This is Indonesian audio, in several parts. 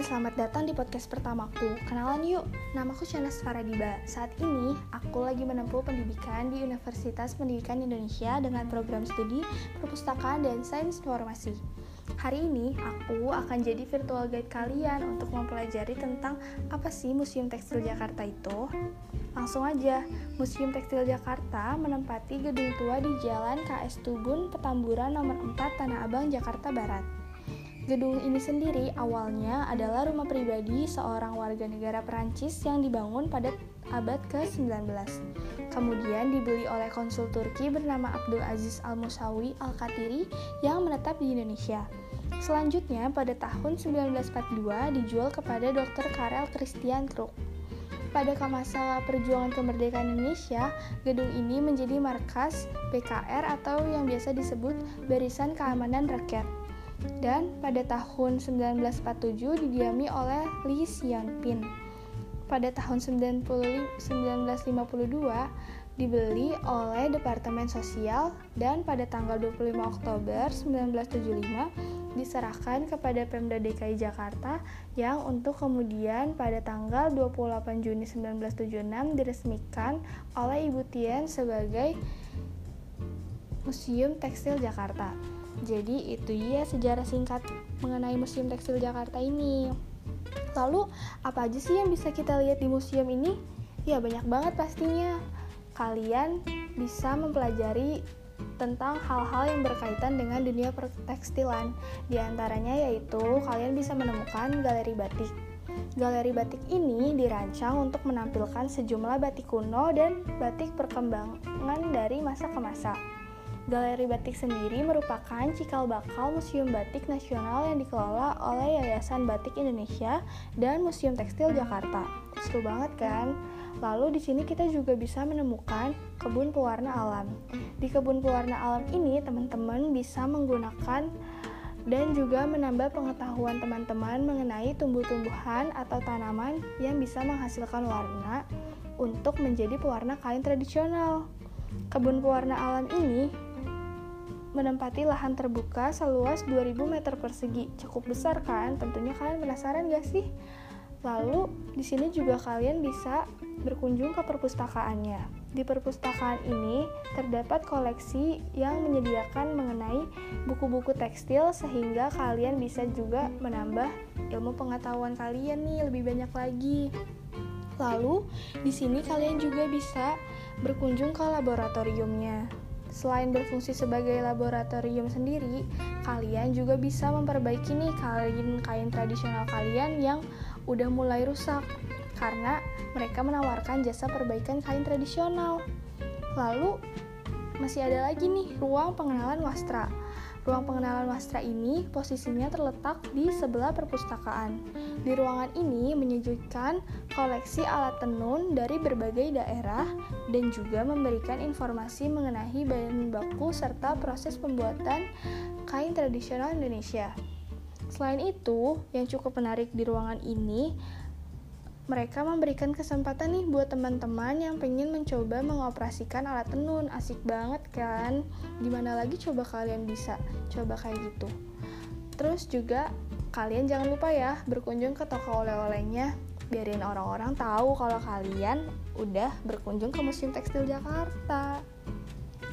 selamat datang di podcast pertamaku. Kenalan yuk, namaku Shanas Faradiba. Saat ini, aku lagi menempuh pendidikan di Universitas Pendidikan Indonesia dengan program studi Perpustakaan dan Sains Informasi. Hari ini, aku akan jadi virtual guide kalian untuk mempelajari tentang apa sih Museum Tekstil Jakarta itu. Langsung aja, Museum Tekstil Jakarta menempati gedung tua di Jalan KS Tubun, Petamburan nomor 4 Tanah Abang, Jakarta Barat. Gedung ini sendiri awalnya adalah rumah pribadi seorang warga negara Perancis yang dibangun pada abad ke-19. Kemudian dibeli oleh konsul Turki bernama Abdul Aziz Al-Musawi Al-Katiri yang menetap di Indonesia. Selanjutnya, pada tahun 1942 dijual kepada Dr. Karel Christian Kruk. Pada masa perjuangan kemerdekaan Indonesia, gedung ini menjadi markas BKR atau yang biasa disebut Barisan Keamanan Rakyat dan pada tahun 1947 didiami oleh Li Xianping. Pada tahun 1952 dibeli oleh Departemen Sosial dan pada tanggal 25 Oktober 1975 diserahkan kepada Pemda DKI Jakarta yang untuk kemudian pada tanggal 28 Juni 1976 diresmikan oleh Ibu Tien sebagai Museum Tekstil Jakarta. Jadi itu ya sejarah singkat mengenai Museum Tekstil Jakarta ini. Lalu apa aja sih yang bisa kita lihat di museum ini? Ya banyak banget pastinya. Kalian bisa mempelajari tentang hal-hal yang berkaitan dengan dunia pertekstilan. Di antaranya yaitu kalian bisa menemukan galeri batik. Galeri batik ini dirancang untuk menampilkan sejumlah batik kuno dan batik perkembangan dari masa ke masa. Galeri Batik sendiri merupakan cikal bakal Museum Batik Nasional yang dikelola oleh Yayasan Batik Indonesia dan Museum Tekstil Jakarta. Seru banget kan? Lalu di sini kita juga bisa menemukan kebun pewarna alam. Di kebun pewarna alam ini teman-teman bisa menggunakan dan juga menambah pengetahuan teman-teman mengenai tumbuh-tumbuhan atau tanaman yang bisa menghasilkan warna untuk menjadi pewarna kain tradisional. Kebun pewarna alam ini menempati lahan terbuka seluas 2000 meter persegi. Cukup besar kan? Tentunya kalian penasaran gak sih? Lalu di sini juga kalian bisa berkunjung ke perpustakaannya. Di perpustakaan ini terdapat koleksi yang menyediakan mengenai buku-buku tekstil sehingga kalian bisa juga menambah ilmu pengetahuan kalian nih lebih banyak lagi. Lalu di sini kalian juga bisa berkunjung ke laboratoriumnya. Selain berfungsi sebagai laboratorium sendiri, kalian juga bisa memperbaiki nih kain-kain tradisional kalian yang udah mulai rusak karena mereka menawarkan jasa perbaikan kain tradisional. Lalu masih ada lagi nih ruang pengenalan wastra. Ruang pengenalan wastra ini posisinya terletak di sebelah perpustakaan. Di ruangan ini menyuguhkan koleksi alat tenun dari berbagai daerah dan juga memberikan informasi mengenai bahan baku serta proses pembuatan kain tradisional Indonesia. Selain itu, yang cukup menarik di ruangan ini mereka memberikan kesempatan nih buat teman-teman yang pengen mencoba mengoperasikan alat tenun. Asik banget kan? Gimana lagi coba kalian bisa coba kayak gitu. Terus juga kalian jangan lupa ya berkunjung ke toko oleh-olehnya. Biarin orang-orang tahu kalau kalian udah berkunjung ke Museum Tekstil Jakarta.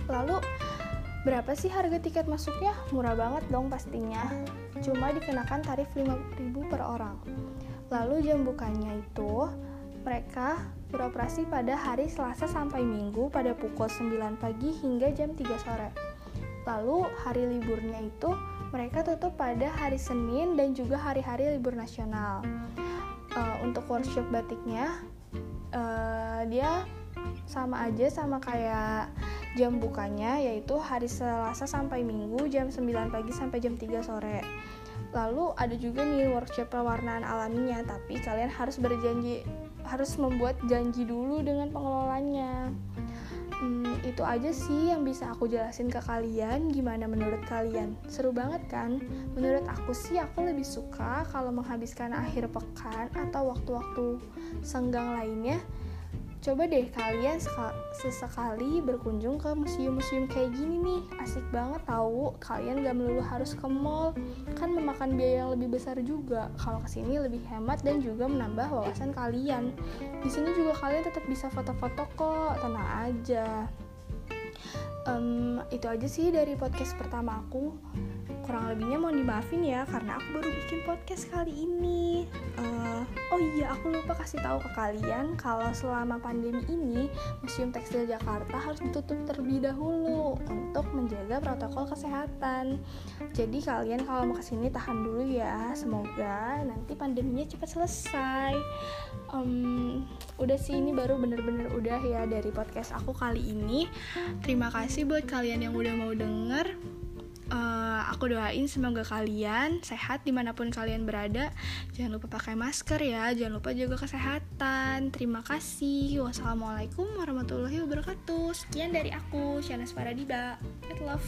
Lalu Berapa sih harga tiket masuknya? Murah banget dong pastinya. Cuma dikenakan tarif 5000 per orang. Lalu jam bukanya itu mereka beroperasi pada hari Selasa sampai Minggu pada pukul 9 pagi hingga jam 3 sore. Lalu hari liburnya itu mereka tutup pada hari Senin dan juga hari-hari libur nasional. Uh, untuk workshop batiknya uh, dia sama aja sama kayak jam bukanya yaitu hari Selasa sampai Minggu jam 9 pagi sampai jam 3 sore. Lalu ada juga nih workshop pewarnaan alaminya, tapi kalian harus berjanji harus membuat janji dulu dengan pengelolanya. Hmm, itu aja sih yang bisa aku jelasin ke kalian. Gimana menurut kalian? Seru banget kan? Menurut aku sih aku lebih suka kalau menghabiskan akhir pekan atau waktu-waktu senggang lainnya coba deh kalian sesekali berkunjung ke museum-museum kayak gini nih. Asik banget tahu kalian gak melulu harus ke mall. Kan memakan biaya yang lebih besar juga. Kalau ke sini lebih hemat dan juga menambah wawasan kalian. Di sini juga kalian tetap bisa foto-foto kok tenang aja. Um, itu aja sih dari podcast pertama aku kurang lebihnya mau dimaafin ya karena aku baru bikin podcast kali ini. Uh, oh iya aku lupa kasih tahu ke kalian kalau selama pandemi ini Museum Tekstil Jakarta harus ditutup terlebih dahulu untuk menjaga protokol kesehatan. Jadi kalian kalau mau ke sini tahan dulu ya semoga nanti pandeminya cepat selesai. Um, udah sih ini baru bener-bener udah ya dari podcast aku kali ini. Terima kasih buat kalian yang udah mau denger uh, aku doain semoga kalian sehat di mana pun kalian berada. Jangan lupa pakai masker ya jangan lupa jaga kesehatan. Terima kasih. Wassalamualaikum warahmatullahi wabarakatuh. Sekian dari aku Shanas Faradiba. Get love